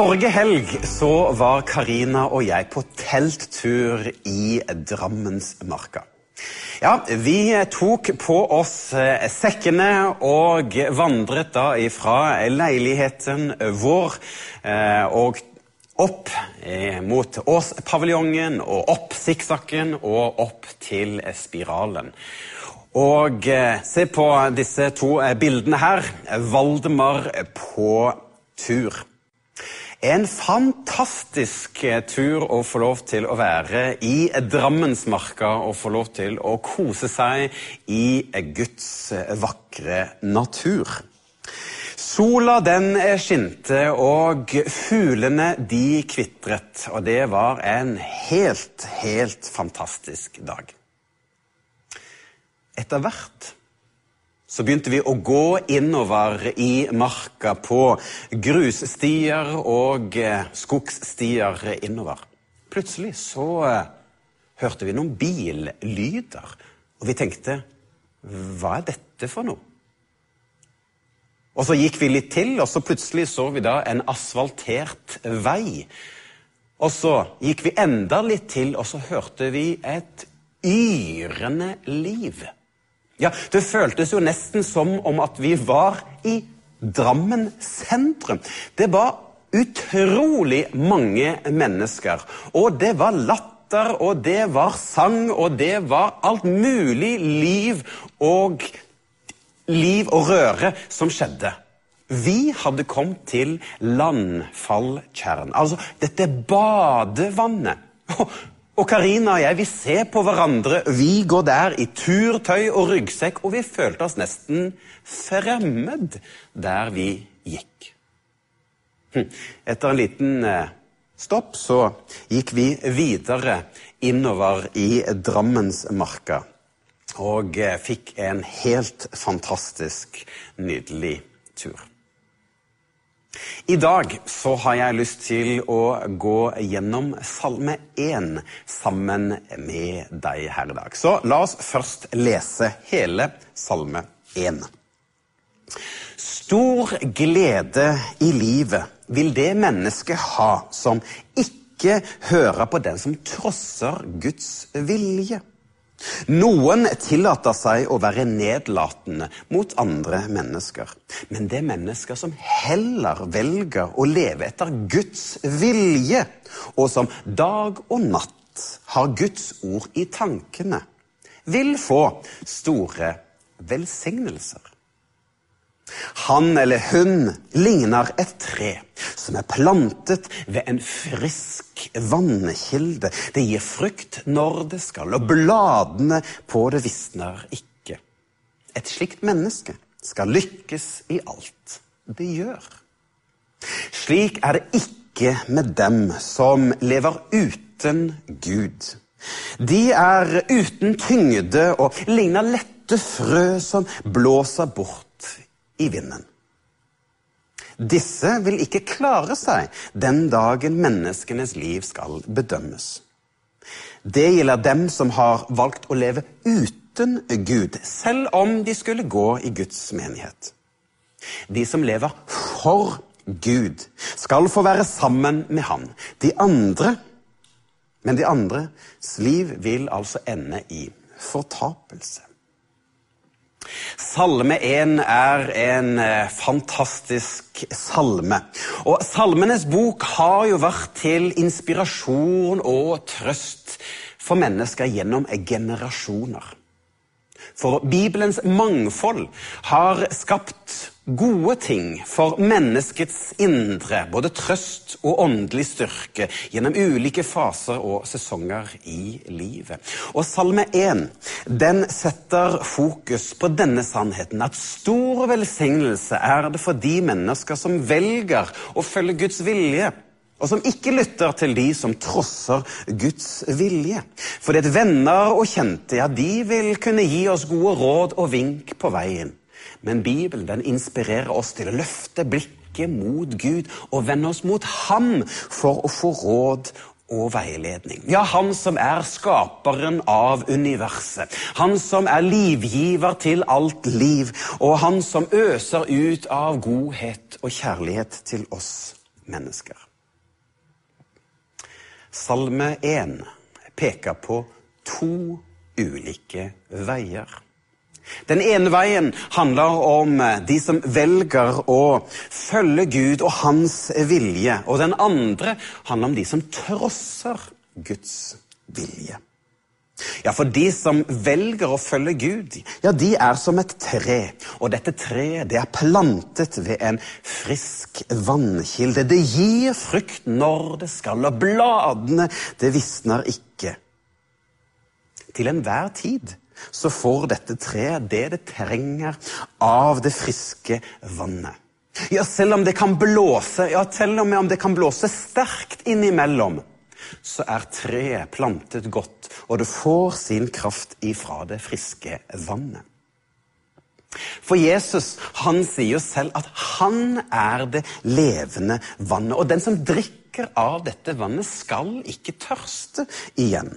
Forrige helg så var Karina og jeg på telttur i Drammensmarka. Ja, Vi tok på oss eh, sekkene og vandret da ifra leiligheten vår eh, og opp eh, mot Åspaviljongen og opp sikksakken og opp til Spiralen. Og se på disse to bildene her. Valdemar på tur. En fantastisk eh, tur å få lov til å være i Drammensmarka og få lov til å kose seg i Guds vakre natur. Sola den skinte, og fuglene de kvitret. Og det var en helt, helt fantastisk dag. Etter hvert så begynte vi å gå innover i marka på grusstier og eh, skogsstier innover. Plutselig så eh, hørte vi noen billyder, og vi tenkte hva er dette for noe? Og så gikk vi litt til, og så plutselig så vi da en asfaltert vei. Og så gikk vi enda litt til, og så hørte vi et yrende liv. Ja, Det føltes jo nesten som om at vi var i Drammen sentrum. Det var utrolig mange mennesker. Og det var latter, og det var sang, og det var alt mulig liv og liv og røre som skjedde. Vi hadde kommet til Landfalltjern, altså dette badevannet. Og Karina og jeg vi ser på hverandre. Vi går der i turtøy og ryggsekk, og vi følte oss nesten fremmed der vi gikk. Hm. Etter en liten eh, stopp så gikk vi videre innover i Drammensmarka og eh, fikk en helt fantastisk, nydelig tur. I dag så har jeg lyst til å gå gjennom Salme 1 sammen med deg her i dag. Så la oss først lese hele Salme 1. Stor glede i livet vil det mennesket ha som ikke hører på den som trosser Guds vilje. Noen tillater seg å være nedlatende mot andre mennesker. Men det er mennesker som heller velger å leve etter Guds vilje, og som dag og natt har Guds ord i tankene, vil få store velsignelser. Han eller hun ligner et tre som er plantet ved en frisk vannkilde. Det gir frukt når det skal, og bladene på det visner ikke. Et slikt menneske skal lykkes i alt det gjør. Slik er det ikke med dem som lever uten Gud. De er uten tyngde og ligner lette frø som blåser bort i vinden. Disse vil ikke klare seg den dagen menneskenes liv skal bedømmes. Det gjelder dem som har valgt å leve uten Gud, selv om de skulle gå i Guds menighet. De som lever for Gud, skal få være sammen med Han. De andre, men de andres liv vil altså ende i fortapelse. Salme 1 er en eh, fantastisk salme. Og Salmenes bok har jo vært til inspirasjon og trøst for mennesker gjennom generasjoner. For Bibelens mangfold har skapt gode ting for menneskets indre, både trøst og åndelig styrke, gjennom ulike faser og sesonger i livet. Og Salme 1 den setter fokus på denne sannheten, at stor velsignelse er det for de mennesker som velger å følge Guds vilje, og som ikke lytter til de som trosser Guds vilje. Fordi at venner og kjente ja, de vil kunne gi oss gode råd og vink på veien. Men Bibelen den inspirerer oss til å løfte blikket mot Gud og vende oss mot Ham for å få råd og veiledning. Ja, han som er skaperen av universet. Han som er livgiver til alt liv, og han som øser ut av godhet og kjærlighet til oss mennesker. Salme 1 peker på to ulike veier. Den ene veien handler om de som velger å følge Gud og hans vilje. Og den andre handler om de som trosser Guds vilje. Ja, for de som velger å følge Gud, ja, de er som et tre. Og dette treet det er plantet ved en frisk vannkilde. Det gir frukt når det skal, og bladene det visner ikke. Til enhver tid så får dette treet det det trenger av det friske vannet. Ja, selv om det kan blåse, ja, selv om det kan blåse sterkt innimellom, så er treet plantet godt, og det får sin kraft ifra det friske vannet. For Jesus han sier jo selv at han er det levende vannet. Og den som drikker av dette vannet, skal ikke tørste igjen.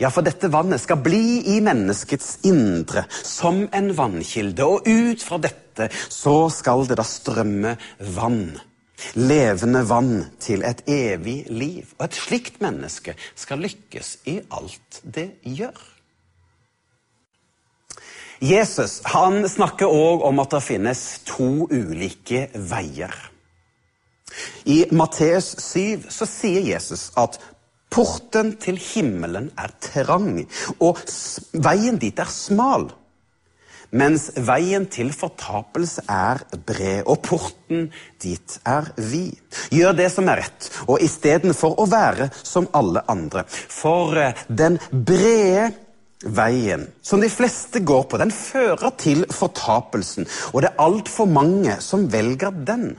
Ja, for dette vannet skal bli i menneskets indre som en vannkilde, og ut fra dette så skal det da strømme vann. Levende vann til et evig liv. Og et slikt menneske skal lykkes i alt det gjør. Jesus han snakker òg om at det finnes to ulike veier. I Matteus 7 så sier Jesus at Porten til himmelen er trang, og veien dit er smal. Mens veien til fortapelse er bred, og porten dit er vid. Gjør det som er rett, og istedenfor å være som alle andre. For eh, den brede veien som de fleste går på, den fører til fortapelsen, og det er altfor mange som velger den.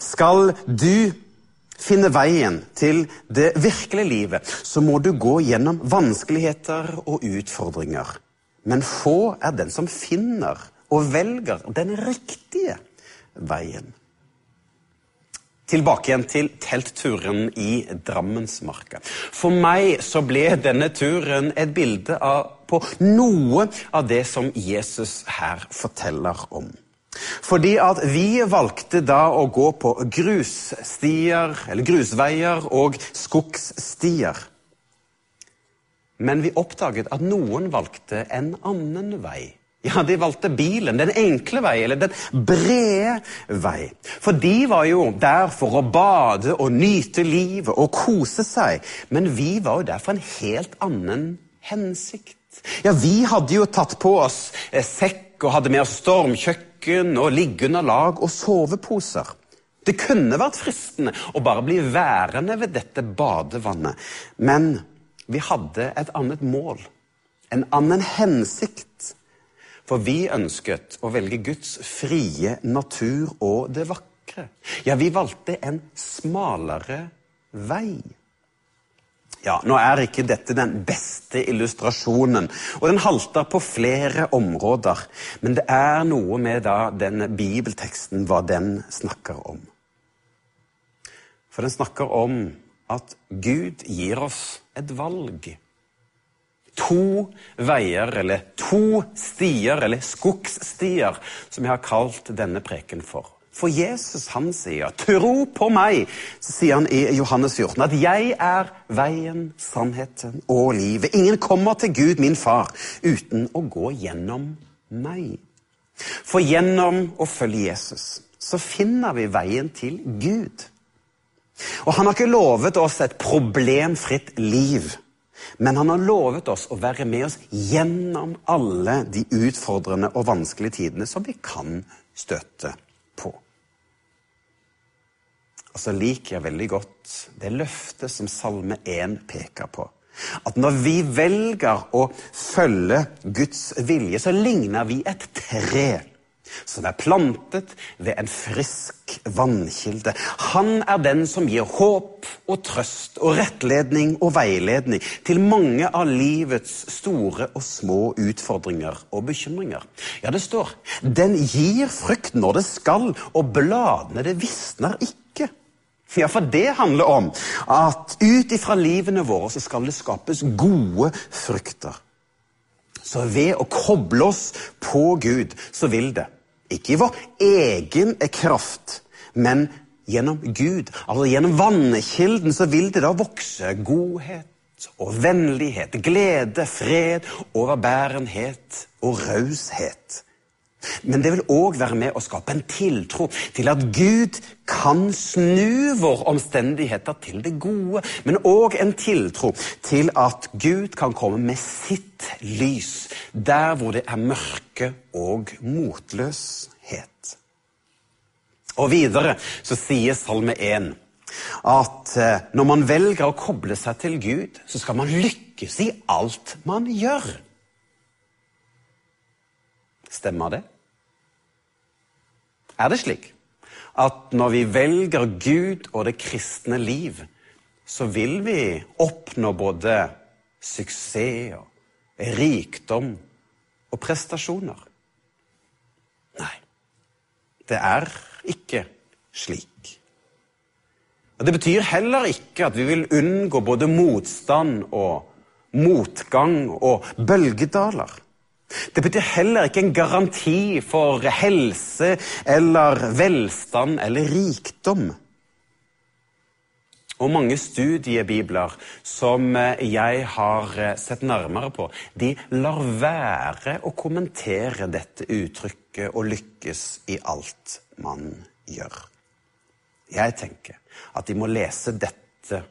Skal du finne veien til det virkelige livet, så må du gå gjennom vanskeligheter og utfordringer. Men få er den som finner og velger den riktige veien. Tilbake igjen til teltturen i Drammensmarka. For meg så ble denne turen et bilde av, på noe av det som Jesus her forteller om. Fordi at vi valgte da å gå på grusstier, eller grusveier og skogsstier. Men vi oppdaget at noen valgte en annen vei. Ja, De valgte bilen, den enkle vei, eller den brede vei. For de var jo der for å bade og nyte livet og kose seg. Men vi var jo der for en helt annen hensikt. Ja, Vi hadde jo tatt på oss eh, sekk og hadde med oss stormkjøkken kjøkken og liggeunderlag og soveposer. Det kunne vært fristende å bare bli værende ved dette badevannet. Men vi hadde et annet mål, en annen hensikt. For vi ønsket å velge Guds frie natur og det vakre. Ja, vi valgte en smalere vei. Ja, Nå er ikke dette den beste illustrasjonen, og den halter på flere områder. Men det er noe med da denne bibelteksten, hva den snakker om. For den snakker om at Gud gir oss et valg. To veier, eller to stier, eller skogsstier, som jeg har kalt denne preken for. For Jesus han sier, 'Tro på meg', så sier han i Johannes 14, at 'jeg er veien, sannheten og livet'. Ingen kommer til Gud, min far, uten å gå gjennom meg. For gjennom å følge Jesus så finner vi veien til Gud. Og han har ikke lovet oss et problemfritt liv. Men han har lovet oss å være med oss gjennom alle de utfordrende og vanskelige tidene som vi kan støtte på. Og så liker jeg veldig godt det løftet som Salme 1 peker på. At når vi velger å følge Guds vilje, så ligner vi et tre. som er plantet ved en frisk vannkilde. Han er den som gir håp og trøst og rettledning og veiledning til mange av livets store og små utfordringer og bekymringer. Ja, det står 'Den gir frukt når det skal, og bladene det visner ikke'. Ja, for det handler om at ut ifra livene våre så skal det skapes gode frukter. Så ved å koble oss på Gud, så vil det ikke i vår egen kraft, men gjennom Gud. Altså Gjennom vannekilden så vil det da vokse godhet og vennlighet, glede, fred, overbærenhet og raushet. Men det vil òg være med å skape en tiltro til at Gud kan snu våre omstendigheter til det gode. Men òg en tiltro til at Gud kan komme med sitt lys der hvor det er mørke og motløshet. Og videre så sier Salme 1 at eh, når man velger å koble seg til Gud, så skal man lykkes i alt man gjør. Stemmer det? Er det slik at når vi velger Gud og det kristne liv, så vil vi oppnå både suksess og rikdom og prestasjoner? Nei, det er ikke slik. Og Det betyr heller ikke at vi vil unngå både motstand og motgang og bølgedaler. Det betyr heller ikke en garanti for helse eller velstand eller rikdom. Og mange studiebibler som jeg har sett nærmere på, de lar være å kommentere dette uttrykket og lykkes i alt man gjør'. Jeg tenker at de må lese dette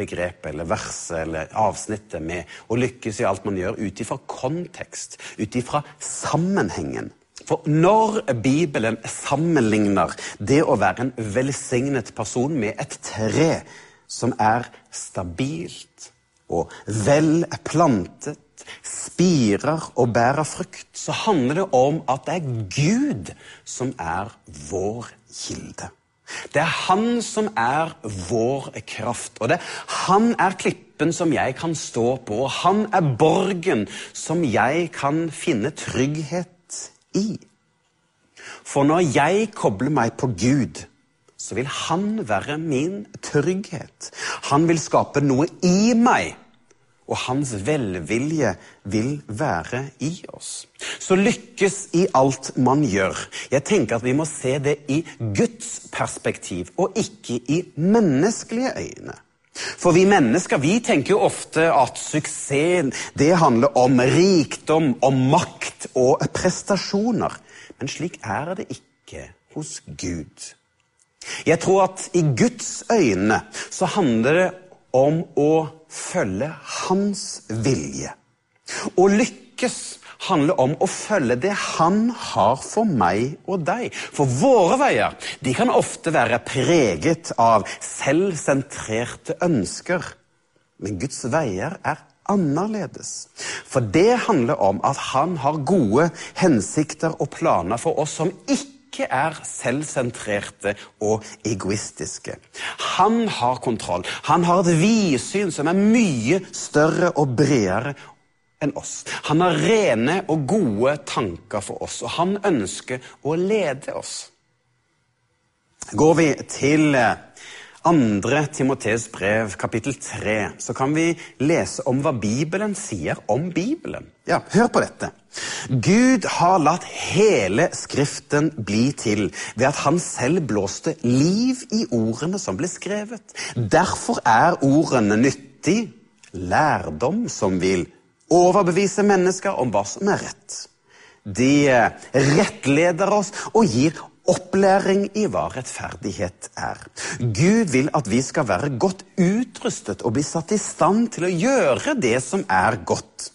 begrepet eller verset eller avsnittet med å lykkes i alt man gjør, ut ifra kontekst, ut ifra sammenhengen. For når Bibelen sammenligner det å være en velsignet person med et tre som er stabilt og vel plantet, spirer og bærer frukt, så handler det om at det er Gud som er vår kilde. Det er han som er vår kraft, og det, han er klippen som jeg kan stå på. og Han er borgen som jeg kan finne trygghet i. For når jeg kobler meg på Gud, så vil han være min trygghet. Han vil skape noe i meg og hans velvilje vil være i oss. Så lykkes i alt man gjør. Jeg tenker at vi må se det i Guds perspektiv, og ikke i menneskelige øyne. For vi mennesker vi tenker jo ofte at suksessen det handler om rikdom, om makt og prestasjoner. Men slik er det ikke hos Gud. Jeg tror at i Guds øyne så handler det om å følge hans vilje. Å lykkes handler om å følge det han har for meg og deg. For våre veier de kan ofte være preget av selvsentrerte ønsker. Men Guds veier er annerledes. For det handler om at han har gode hensikter og planer for oss som ikke ikke er selvsentrerte og egoistiske. Han har kontroll. Han har et vidsyn som er mye større og bredere enn oss. Han har rene og gode tanker for oss, og han ønsker å lede oss. Går vi til eh, andre Timoteus brev, kapittel 3, så kan vi lese om hva Bibelen sier om Bibelen. Ja, Hør på dette. Gud har latt hele Skriften bli til ved at han selv blåste liv i ordene som ble skrevet. Derfor er ordene nyttig lærdom som vil overbevise mennesker om hva som er rett. De rettleder oss og gir opplæring i hva rettferdighet er. Gud vil at vi skal være godt utrustet og bli satt i stand til å gjøre det som er godt.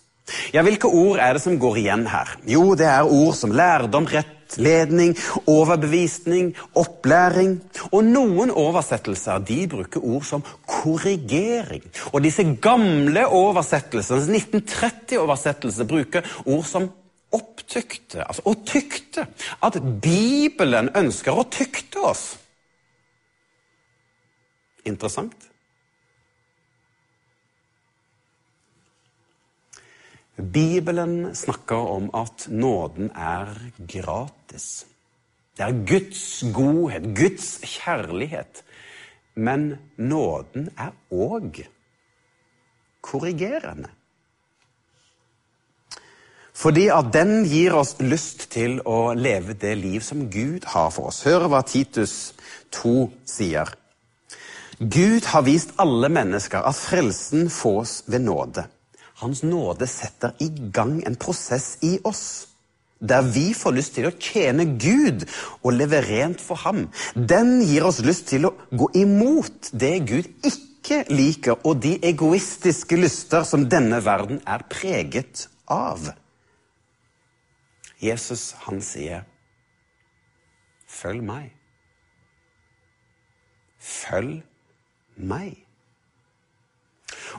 Ja, Hvilke ord er det som går igjen her? Jo, det er ord som lærdom, rettledning, overbevisning, opplæring. Og noen oversettelser de bruker ord som korrigering. Og disse gamle oversettelsene, 1930-oversettelser, bruker ord som opptykte, altså å tykte, at Bibelen ønsker å tykte oss. Interessant. Bibelen snakker om at nåden er gratis. Det er Guds godhet, Guds kjærlighet. Men nåden er òg korrigerende. Fordi at den gir oss lyst til å leve det liv som Gud har for oss. Hør hva Titus 2 sier. Gud har vist alle mennesker at frelsen fås ved nåde. Hans nåde setter i gang en prosess i oss. Der vi får lyst til å tjene Gud og leve rent for ham. Den gir oss lyst til å gå imot det Gud ikke liker, og de egoistiske lyster som denne verden er preget av. Jesus, han sier, 'Følg meg'. Følg meg.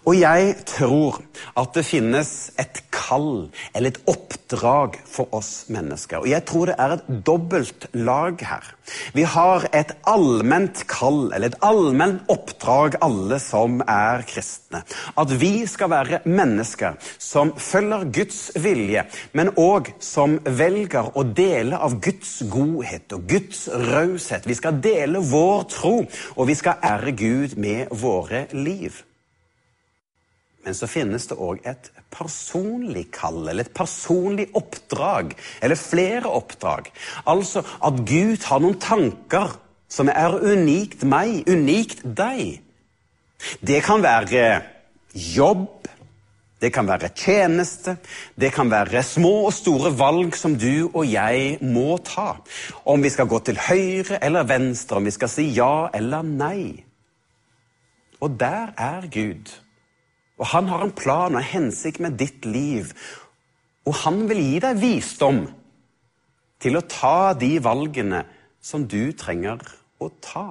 Og jeg tror at det finnes et kall eller et oppdrag for oss mennesker. Og jeg tror det er et dobbelt lag her. Vi har et allment kall eller et allment oppdrag, alle som er kristne. At vi skal være mennesker som følger Guds vilje, men òg som velger å dele av Guds godhet og Guds raushet. Vi skal dele vår tro, og vi skal ære Gud med våre liv. Men så finnes det òg et personlig kall, eller et personlig oppdrag. Eller flere oppdrag. Altså at Gud har noen tanker som er unikt meg, unikt deg. Det kan være jobb, det kan være tjeneste, det kan være små og store valg som du og jeg må ta. Om vi skal gå til høyre eller venstre, om vi skal si ja eller nei. Og der er Gud. Og han har en plan og en hensikt med ditt liv. Og han vil gi deg visdom til å ta de valgene som du trenger å ta.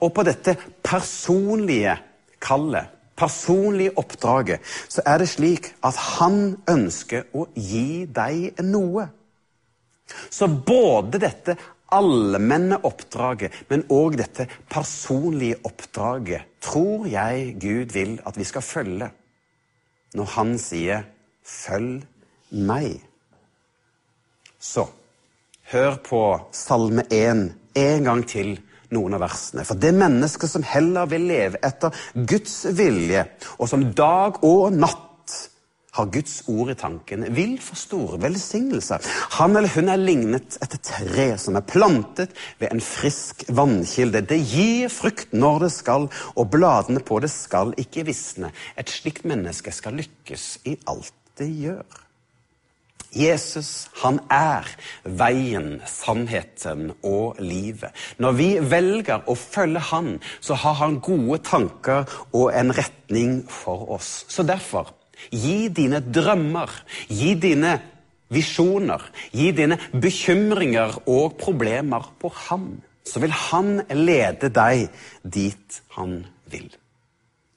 Og på dette personlige kallet, personlige oppdraget, så er det slik at han ønsker å gi deg noe. Så både dette allmenne oppdraget, men òg dette personlige oppdraget, tror jeg Gud vil at vi skal følge når han sier 'følg meg'. Så hør på Salme 1 en gang til noen av versene. For det mennesket som heller vil leve etter Guds vilje, og som dag og natt har Guds ord i tanken, vil få store velsignelser. Han eller hun er lignet et tre som er plantet ved en frisk vannkilde. Det gir frukt når det skal, og bladene på det skal ikke visne. Et slikt menneske skal lykkes i alt det gjør. Jesus, han er veien, sannheten og livet. Når vi velger å følge han, så har han gode tanker og en retning for oss. Så derfor Gi dine drømmer, gi dine visjoner, gi dine bekymringer og problemer på ham. Så vil han lede deg dit han vil.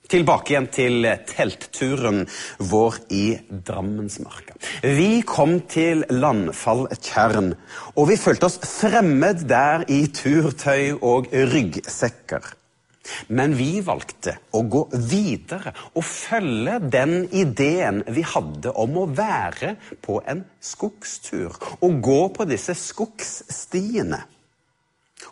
Tilbake igjen til teltturen vår i Drammensmarka. Vi kom til Landfalltjern, og vi følte oss fremmed der i turtøy og ryggsekker. Men vi valgte å gå videre og følge den ideen vi hadde om å være på en skogstur og gå på disse skogsstiene.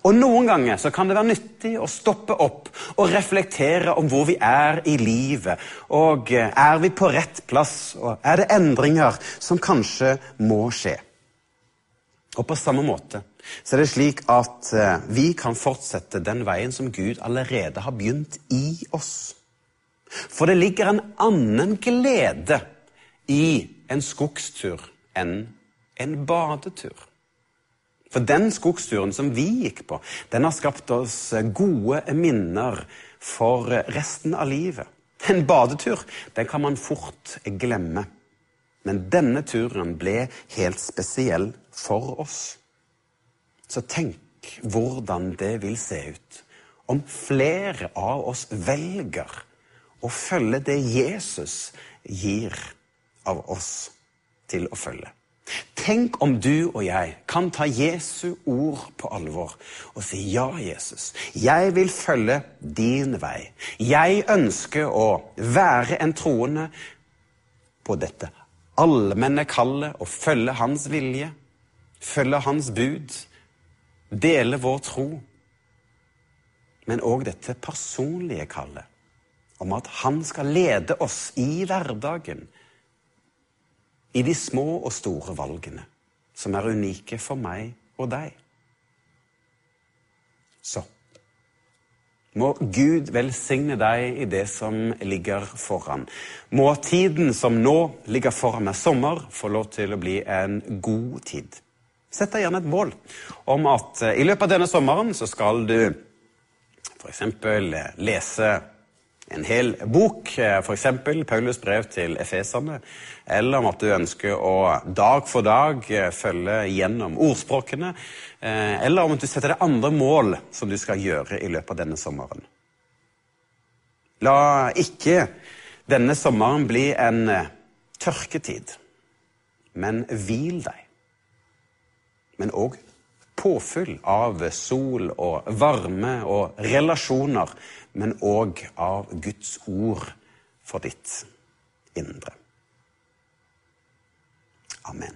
Og Noen ganger så kan det være nyttig å stoppe opp og reflektere om hvor vi er i livet. Og eh, er vi på rett plass, og er det endringer som kanskje må skje? Og på samme måte så er det slik at eh, vi kan fortsette den veien som Gud allerede har begynt i oss. For det ligger en annen glede i en skogstur enn en badetur. For den skogsturen som vi gikk på, den har skapt oss gode minner for resten av livet. En badetur den kan man fort glemme. Men denne turen ble helt spesiell for oss. Så tenk hvordan det vil se ut om flere av oss velger å følge det Jesus gir av oss til å følge. Tenk om du og jeg kan ta Jesu ord på alvor og si ja, Jesus, jeg vil følge din vei. Jeg ønsker å være en troende på dette allmenne kallet og følge hans vilje, følge hans bud, dele vår tro, men òg dette personlige kallet om at han skal lede oss i hverdagen i de små og store valgene som er unike for meg og deg. Så må Gud velsigne deg i det som ligger foran. Må tiden som nå ligger foran meg, sommer, få lov til å bli en god tid. Sett deg gjerne et mål om at eh, i løpet av denne sommeren så skal du f.eks. lese en hel bok, eh, f.eks. Paulus brev til efeserne, eller om at du ønsker å dag for dag eh, følge gjennom ordspråkene, eh, eller om at du setter deg andre mål som du skal gjøre i løpet av denne sommeren. La ikke denne sommeren bli en tørketid, men hvil deg. Men òg påfyll av sol og varme og relasjoner men òg av Guds ord for ditt indre. Amen.